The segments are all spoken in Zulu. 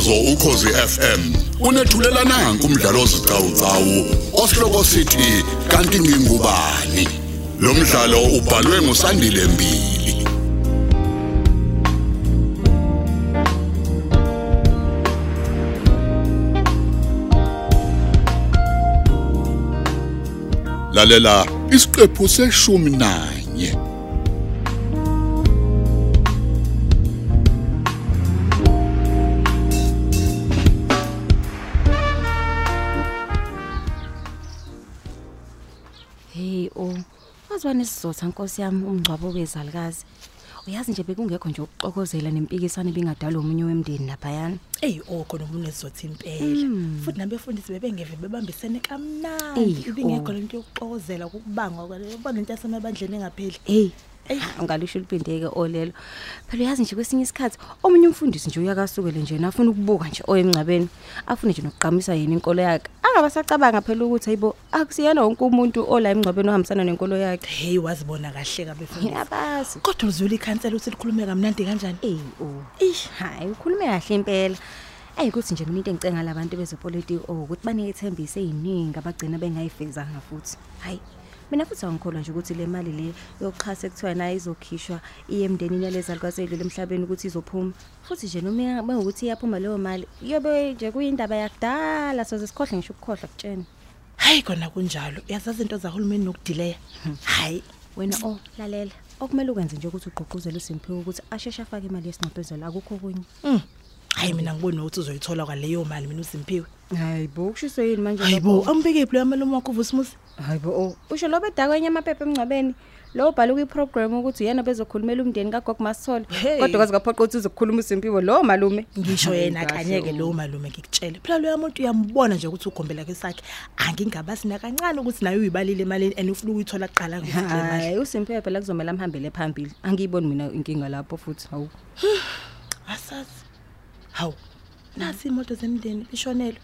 umsakazo ukhosi FM unethulela nanku umdlalo ozicawucawu osihloko sithi kanti ngingubani? Lo mdlalo ubhalwe ngusandile mbili. Lalela isiqephu seshumi 9 wazwana isizotha Nkosi yami umngcwabo wezalikazi. Uyazi nje bekungekho nje ukuxokozela nempikisano ebingadala omunye wemndeni laphayana. Ey okho nomunezothi impela. Futhi nabefundisi bebengeve bebambisene Eyi, kamnandi. Ibingekho oh. lento yokuxokozela ukubangwa kwale. Ubona into yasemabandleni engapheli. Hey, Ey. ungalisho liphindeke olelo. Phela uyazi nje kwesinye isikhathi omunye umfundisi nje uyakasukele nje nafuna ukubuka nje oyemncabeni. Afune nje nokuqhamisa yena inkolo yakhe. Angabasacabanga phela ukuthi hayibo akusiyena wonke umuntu ola emncabeni ohambisana nenkolo yakhe. Hey wazibona kahle kabefundisi. Yabazi. Kodwa uzwela ikhansela ukuthi likhulume kamnandi kanjani? Ey o. Ish. Hayi ukhulume kahle impela. Ey ukuthi nje mina into engicenga labantu bezepolitiki oh ukuthi banike ithembiso eziningi abagcina bengayifezanga futhi. Hayi mina futhi angikholwa nje ukuthi le mali le yokuxhasa ekuthiwa nayo izokhishwa iye emndenini yalezalukwazi edlule emhlabeni ukuthi izophuma. Futhi nje noma bengukuthi iyaphuma leyo mali yobe nje kuyindaba yakudala soze sikhohle ngisho ukukhohlwa kutshena. Hayi kona kunjalo. Uyazazi into zahulumeni nokudileya. Hayi. Wena oh lalela okumele ukwenze nje ukuthi ugqugquzele uSimphiwe ukuthi asheshe afake imali yesinqophezelo akukho kunye. Mm. Hayi mina ngibona ukuthi uzoyithola kwaleyo mali mina uSimpiwe. Hayibo kushiso yini manje Hayibo ambike iphi yamalume wakho uVusmusi? Hayibo oh usho lo bedakwenye amaphepha emncwabeni lo bhala kwiprogram ukuthi yena bezokhulumela umndeni kaGogo Masithole Hey. kodwa kwaze kaphoqa ukuthi uzokukhuluma uSimpiwe lo malume Ngisho Hayi, yena kahle, kanyeke oh. lo malume ngikutshele. Phela lo muntu uyambona nje ukuthi ugombela kwesakhe. Angingabazi nakancane ukuthi nayo uyibalile imali and ufuna ukuyithola kuqala ngithi le mali. hayi uSimpiwe phela kuzomela amhambele phambili angiyiboni mina inkinga lapho futhi hawu Asazi. Hawu. Nasi imoto zemndeni ishonelwe.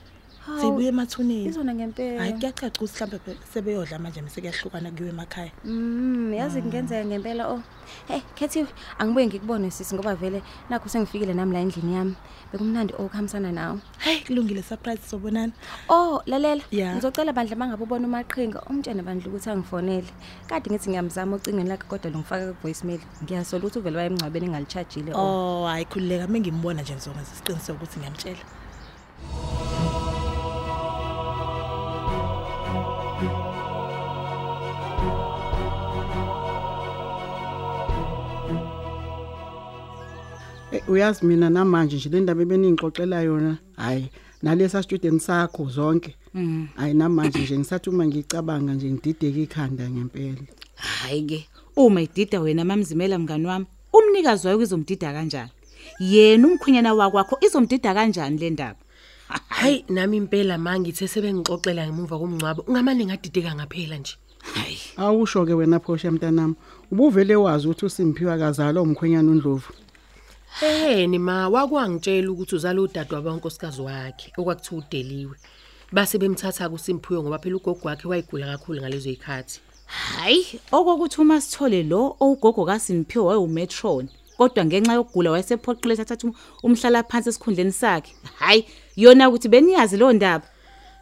Hawu. Sibuye emathuneni. izona ngempela Hayi kuyacaca ukuthi mhlambe phela sebeyodla manje mase kuyahlukana kuyiwe emakhaya. Mm, yazi kungenzeka ngempela oh. Hey, Kethiwe, angibuye ngikubone sisi ngoba vele nakho sengifikile nami la endlini yami. Bekumnandi okuhambisana nawe. Hayi kulungile surprise sobonana. Oh, lalela. Ya. Ngizocela bandla mangabe ubona umaqhinga, umtshene bandla ukuthi angifonele. Kade ngithi ngiyamzama ocingweni lakhe kodwa longifaka ku voicemail. Ngiyasola ukuthi uvele wayemncwabeni engalichargeile. Oh. Oh hayi khulileka mengimbona nje ngizokwenza isiqiniseko ukuthi ngiyamtshela. Uyazi mina namanje nje le ndaba ebeningixoxela yona hayi nalesa student sakho zonke hayi namanje nje ngisathi uma ngicabanga nje ngidideke ikhanda ngempela Hayi ke, uma idida wena mamzimela mngani wami, umnikazi wayo izomdida kanjani? Yena umkhwenyana wakwakho izomdida kanjani le ndaba? Hayi nami impela mangithe sebengixoxela ngemuva komncwabo ungamane ngadideka ngaphela nje. Hayi, awusho ke wena phosha mntanami ubuvele wazi ukuthi uSimphiwe akazalwa umkhwenyana uNdlovu Eh ni ma wakwangitshela ukuthi uzala udadwa bankosikazi wakhe okwakuthiwa udeliwe. Base bemthatha kuSimphiwe ngoba phela ugogo wakhe wayigula kakhulu ngalezo zikhathi. hayi, okokuthi uma sithole lo owugogo kaSimphiwe wayeumetron, kodwa ngenxa yokugula wayesephoqile thatha umhlala phansi esikhundleni sakhe. Hayi, yona ukuthi beniyazi lo ndaba.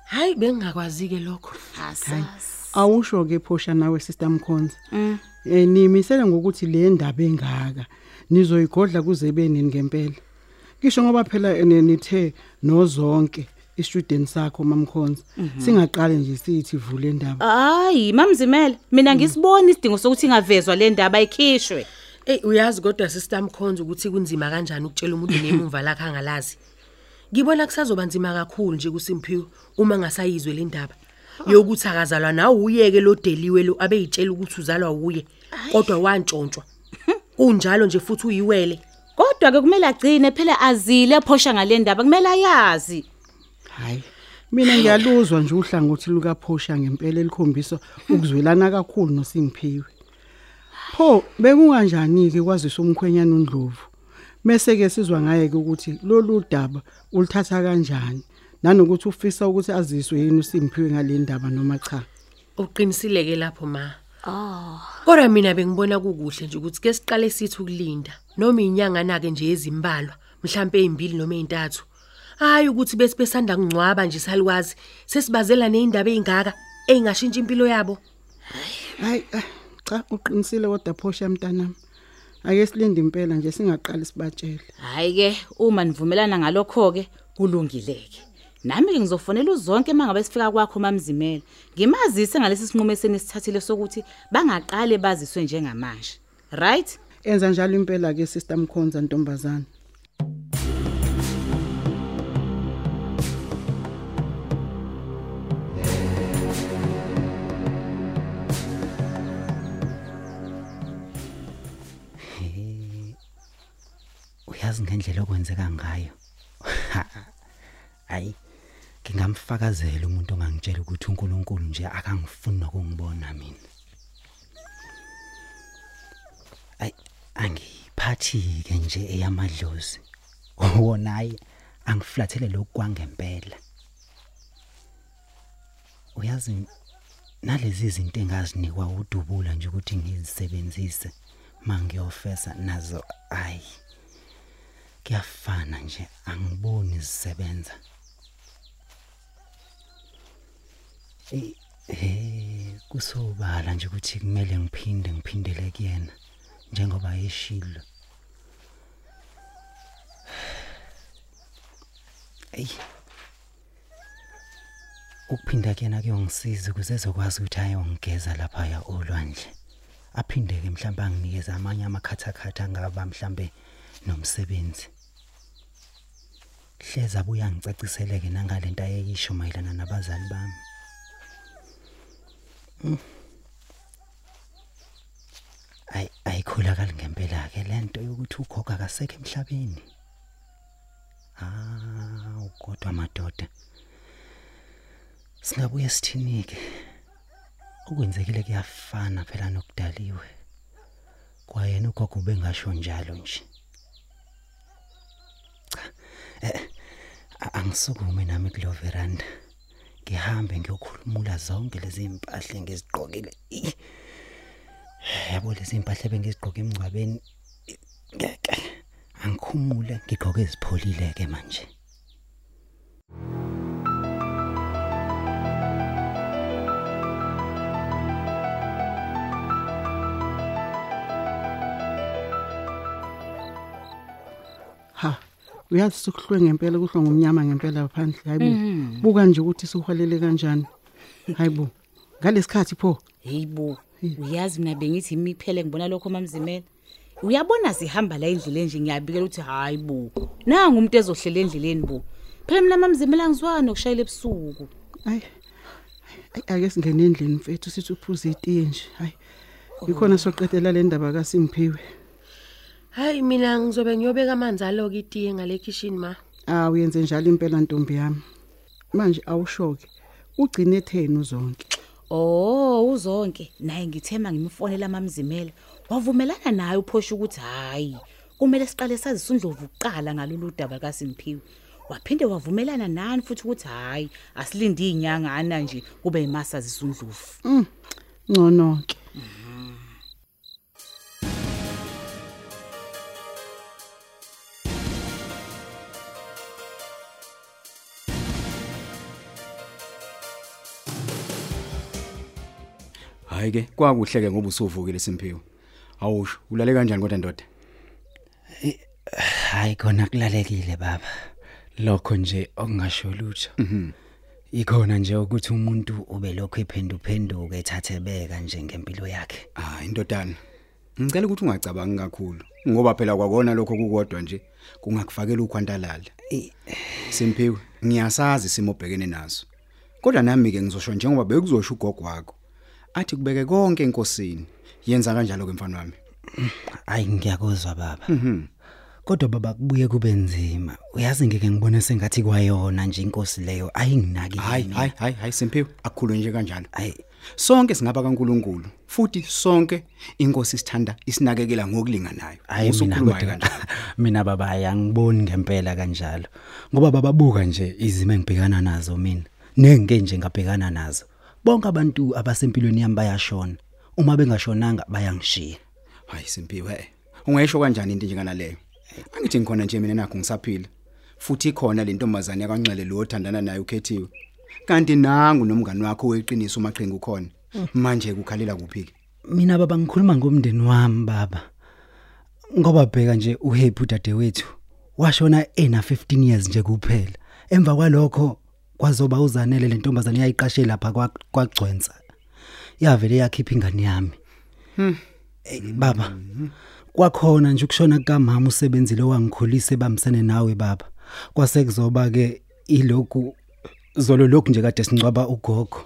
Hayi bengingakwazi ke lokho. Asazi. awusho ke phosha nawe sister Mkhonza eh nimisele ngokuthi le ndaba engaka nizoyigodla kuze benini ngempela kisho ngoba phela eh, nithe nozonke istudent sakho mamkhonza singaqale nje sithi vule indaba Hayi, mamzimela, mina ngisibona isidingo sokuthi ingavezwa le ndaba ayikhishwe. Eh uyazi kodwa sister Mkhonza ukuthi kunzima kanjani ukutshela umuntu nemumva lakhe angalazi. Ngibona kusazoba nzima kakhulu nje kuSimphiwe uma ngasayizwe le ndaba. Yokuthi akazalwa nawe uyeke lo deliwe lo abeyitshela ukuthi uzalwa uye kodwa wantshontshwa. Kunjalo nje futhi uyiwele. Kodwa ke kumele agcine phela azile phosha ngale ndaba kumele ayazi. hayi mina ngiyaluzwa nje uhlangothi lukaphosha ngempela elikhombisa ukuzwelana kakhulu noSimphiwe pho bekunganjani ke kwazisa umkhwenyana uNdlovu mase ke sizwa ngaye ke ukuthi lolu daba ulithatha kanjani nanokuthi ufisa ukuthi aziswe yini uSimphiwe ngale ndaba noma cha Uqinisile ke lapho ma. Ah. Kodwa mina bengibona kukuhle nje ukuthi ke siqale sithi ukulinda noma inyanga nake nje ezimbalwa mhlambe ezimbili noma ezintathu. hayi ukuthi bese besanda kungcwaba nje salukazi sesibazela neindaba ezingaka engashintsha impilo yabo hayi ah, cha uqinisile kodwa phosha mntanami ake silinde impela nje singaqali sibatshele hayi ke uma nivumelana ngalokho ke kulungileke nami ngizofonela uzonke mangabe sifika kwakho mamzimela ngimazise ngalesi sinqumo esenisithathile sokuthi bangaqale baziswe njengamanje. Right? Enza njalo impela ke sister Mkhonza ntombazana uyazi ngendlela okwenzeka ngayo hayi ngingamfakazela umuntu ongangitshela ukuthi uNkulunkulu nje akangifuni nokungibona mina. Ay angiphathi ke nje eyamadlozi. Wona hayi angiflathele lokwangempela uyazi nalezi izinto engazinikwa udubula nje ukuthi ngizisebenzise mangiyofesa nazo ayi kuyafana nje angiboni zisebenza. Eh eh kusobala nje ukuthi kumele ngiphinde ngiphindele kuyena njengoba yeshilo ey ukuphinda kuyena kuyongisiza ukuze ezokwazi ukuthi ayongigeza lapha ya olwandle aphinde ke mhlawumbe anginikeze amanye amakhathakhatha angaba mhlambe nomsebenzi. Hleza abuya ngicaciseleke nangalento ayeyisho mayelana nabazali bami. Mm. Ay ayikholakali ngempela ke lento yokuthi ugogo akasekho emhlabeni. Ah kodwa madoda singabuye sithinike. Okwenzekile kuyafana phela nokudaliwe kwayena ugogo bengasho njalo nje. Cha eh a- angisukume nami kulo veranda. Ngihambe ngiyokhulumula zonke lezi impahla engizigqokile. Ih. yabo lezi impahla bengizigqoke emngcwabeni ngeke angikhumule ngigqoke ezipholile ke manje. Uyazi sokuhlwe ngempela kuhlwa ngomnyama ngempela phandle hayibo buka nje ukuthi siholele kanjani hayibo ngalesikhathi pho Heyibo, uyazi mina bengithi imiphele ngibona lokho mamzimela. Uyabona sihamba la endleleni nje ngiyabikela ukuthi hayi bo. Nanga umuntu ezohlela endleleni bo. Phela mina mamzimela ngizwana nokushayela ebusuku. ayi ayi, ake singene endlini mfethu sithi uphuza itiye nje hayi ikhona soqedela le ndaba kaSimphiwe hayi mina ngizobe ngiyobeka amanzi aloke itiye ngale kitchen ma ah uyenze njalo impela ntombi yami manje awushoke ugcine etheni uzonke Oh, uzonke naye ngithema ngimfonela mamzimela. Wavumelana naye uphosha ukuthi hayi, kumele siqale sazise uNdlovu uqala ngalolu daba kaSimphiwe. Waphinde wavumelana nani futhi ukuthi hayi, asilinde inyangana nje kube yimasazisa uNdlovu. ngcono ke hayi ke kwakuhle ke ngoba usuvukile simphiwe awusho ulale kanjani kodwa ndoda? Hayi khona kulalekile baba. Lokho nje okungasho lutho. Ikhona nje ukuthi umuntu ube lokho ephenduphenduka ethathebeka nje ngempilo yakhe. Hayi indodana ngicela ukuthi ungacabangi kakhulu ngoba phela kwakona lokho kukodwa nje kungakufakela ukhwantalala. Simphiwe ngiyasazi isimo obhekene naso. Kodwa nami ke ngizosho njengoba bekuzosho ugogo wakho athi kubeke konke enkosini. Yenza kanjalo ke mfana wami. Hayi ngiyakuzwa baba. Kodwa baba kubuye kube nzima. Uyazi ngeke ngibone sengathi kwayona nje inkosi leyo. Ayinginaki hayi hayi hayi hayi simphiwe akukhulu nje kanjalo. Hayi. Sonke singaba kaNkuluNkulu futhi sonke inkosi sithanda isinakekela ngokulinganayo hayi mina Usukhuluma kodwa kanjalo. mina baba ayangiboni ngempela kanjalo. Ngoba bababuka nje izimo engibhekana nazo mina nenge nje ngabhekana nazo. Bonke abantu abasempilweni yami bayashona. Uma bengashonanga bayangishiya. Hayi simphiwe ungayisho kanjani into njengana leyo? Angithi ngikhona nje mina nakho ngisaphila. Futhi ikhona le ntombazane yakanxele lo othandana naye ukhethiwe. Kanti nangu nomngani wakho weqiniso umaqhinga ukhona. Manje kukhalela kuphi ke? Mina baba ngikhuluma ngomndeni wami baba. Ngoba bheka nje uHappy udadewethu washona ena 15 years nje kuphela. Emva kwalokho kwazoba uzanele le ntombazane yayiqashe lapha kwa- kwagcwensa. Yavele yakhipha ingane yami. Eh, baba kwakhona nje ukushona kukamama usebenzile wangikhulisa ebambisene nawe baba. Kwase kuzoba ke iloku zolo lokhu nje kade sincwaba ugogo.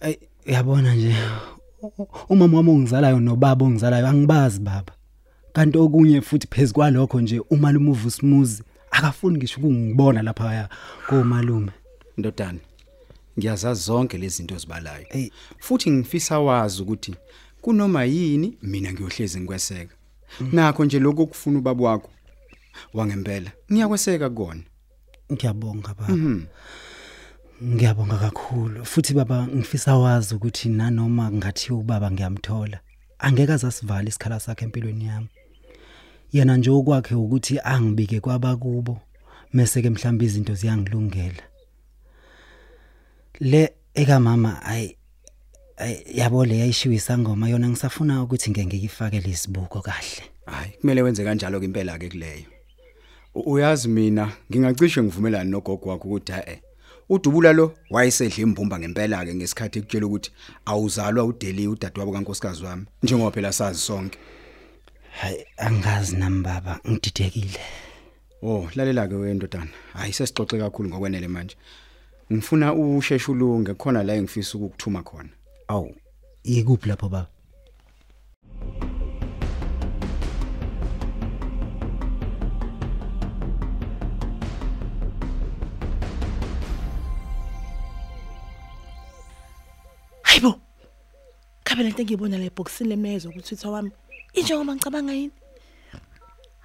Ey yabona nje u- umama wami ongizalayo nobaba ongizalayo angibazi baba. Kanti okunye futhi phezukwalokho nje umalume uvusimuzi akafuni ngisho ukungibona lapha ya komalume. Ndodana ngiyazazi zonke lezi zinto zibalayo Ey. futhi ngifisa wazi ukuthi kunoma yini mina ngiyohlezi ngikweseka. Nakho nje lokho kufuna ubaba wakho wangempela ngiyakweseka kona. Ngiyabonga baba. Ngiyabonga kakhulu. Futhi baba ngifisa wazi ukuthi nanoma ngathi ubaba ngiyamthola angeke azasivala isikhala sakhe empilweni yami. Yena nje okwakhe ukuthi angibike kwabakubo mase ke mhlawumbe izinto ziyangilungela. Le eka mama ay yabo le yayishiwe isangoma yona ngisafuna ukuthi ngeke ngiyifake lesibuko kahle. Hayi kumele wenze kanjalo ke impela ke kuleyo uyazi mina ngingacishe ngivumelana nogogo wakho ukuthi eh udubula lo wayesedla imbumba ngempela ke ngesikhathi ekutshela ukuthi awuzalwa udeli udadewabo kankosikazi wami njengoba phela sazi sonke. Hayi angazi nami baba ngididekile Oh, lalela ke wendodana. Hayi sesixoxe kakhulu ngokwenele manje. Ngifuna usheshe ulunge khona la engifisa ukukuthuma khona. awu ikuphi lapho baba hayibo khabe lento engiyibona le boxini lemezo kuTwitter wami injengoba ngicabanga yini?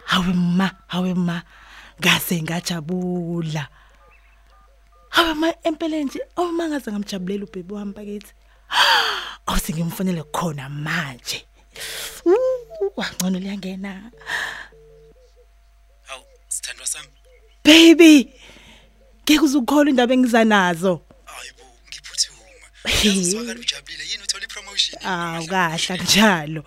Hawe ma hawe ma ngase ngajabula. Hawe ma empeleni nje awuma ngaze ngamjabulela ubhebi wami bakithi. Awuthi ngimfonele khona manje. Uh, wangcono liyangena. Awu sithandwa sami. Baby ngeke uzukholwa indaba engiza nazo. Hayibo ngiphuthuma Hey. uzwakala ujabulile yini? Uthola ipromotion. Awu kahla njalo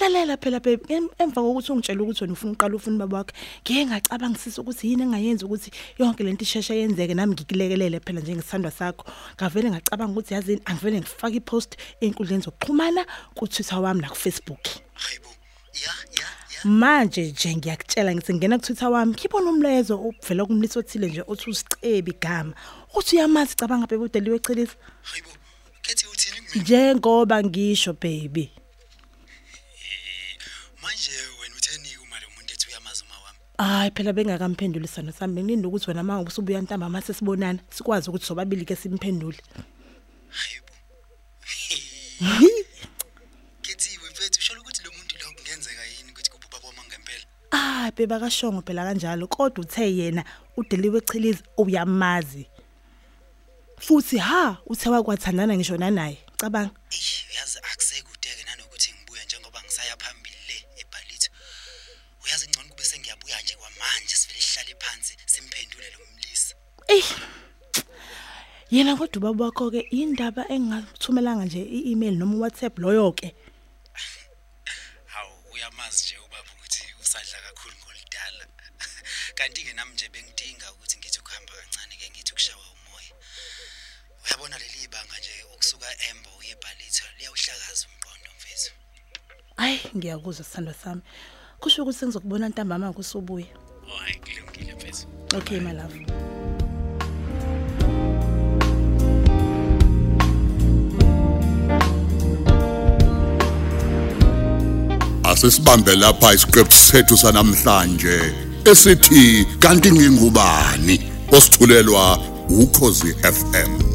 lalela phela baby em- emva kokuthi ungitshela ukuthi wena ufuna uqala ufuna baba wakhe ngeke ngacabangisisa ukuthi yini engayenza ukuthi yonke lento isheshe yenzeke nami ngikulekelele phela njengesithandwa sakho. Ngavele ngacabanga ukuthi yazini angivele ngifake ipost einkundleni zokuxhumana ku Twitter wami la ku Facebook hayibo ya ya manje nje ngiyakutshela ngithi ngena ku Twitter wami ngibona umlezo ovela kumlisi othile nje othi usicebi igama uthi uyamazi cabanga baby udeliwe echelisa hayibo kethi uthini? Njengoba ngisho baby. Hayi phela bengakamphenduli sano sami benginini ukuthi wena manje usubuya ntamba mase sibonana sikwazi ukuthi sobabili ke simphendule. hayibo kethiwe mfethu usho ukuthi lo muntu lo kungenzeka yini ukuthi kube ubaba wami ngempela Ah beba kashongo phela kanjalo kodwa uthe yena udeliwe echilizi uyamazi. Futhi ha uthe wakwathandana ngisho nanaye. Cabanga. Eish Yena kodwa ubaba wakho ke indaba engathumelanga nje i-email noma WhatsApp loyo ke. Hawu uyamazi nje ubaba ukuthi usadla kakhulu ngolidala. Kanti ke nami nje bengidinga ukuthi ngithi ukuhamba kancane ke ngithi ukushawa umoya. Uyabona leli banga nje ukusuka Embo uye eBhalitho liyawuhlakaza umqondo mfethu. Ay ngiyakuzwa sithando sami. Kusho ukuthi ngizokubona ntambama kusubuya. Oh hayi kulungile mfethu. Okay my love. Asisibambe lapha isiqephu sethu sanamhlanje esithi kanti ngingubani? Osithulelwa ukhozi FM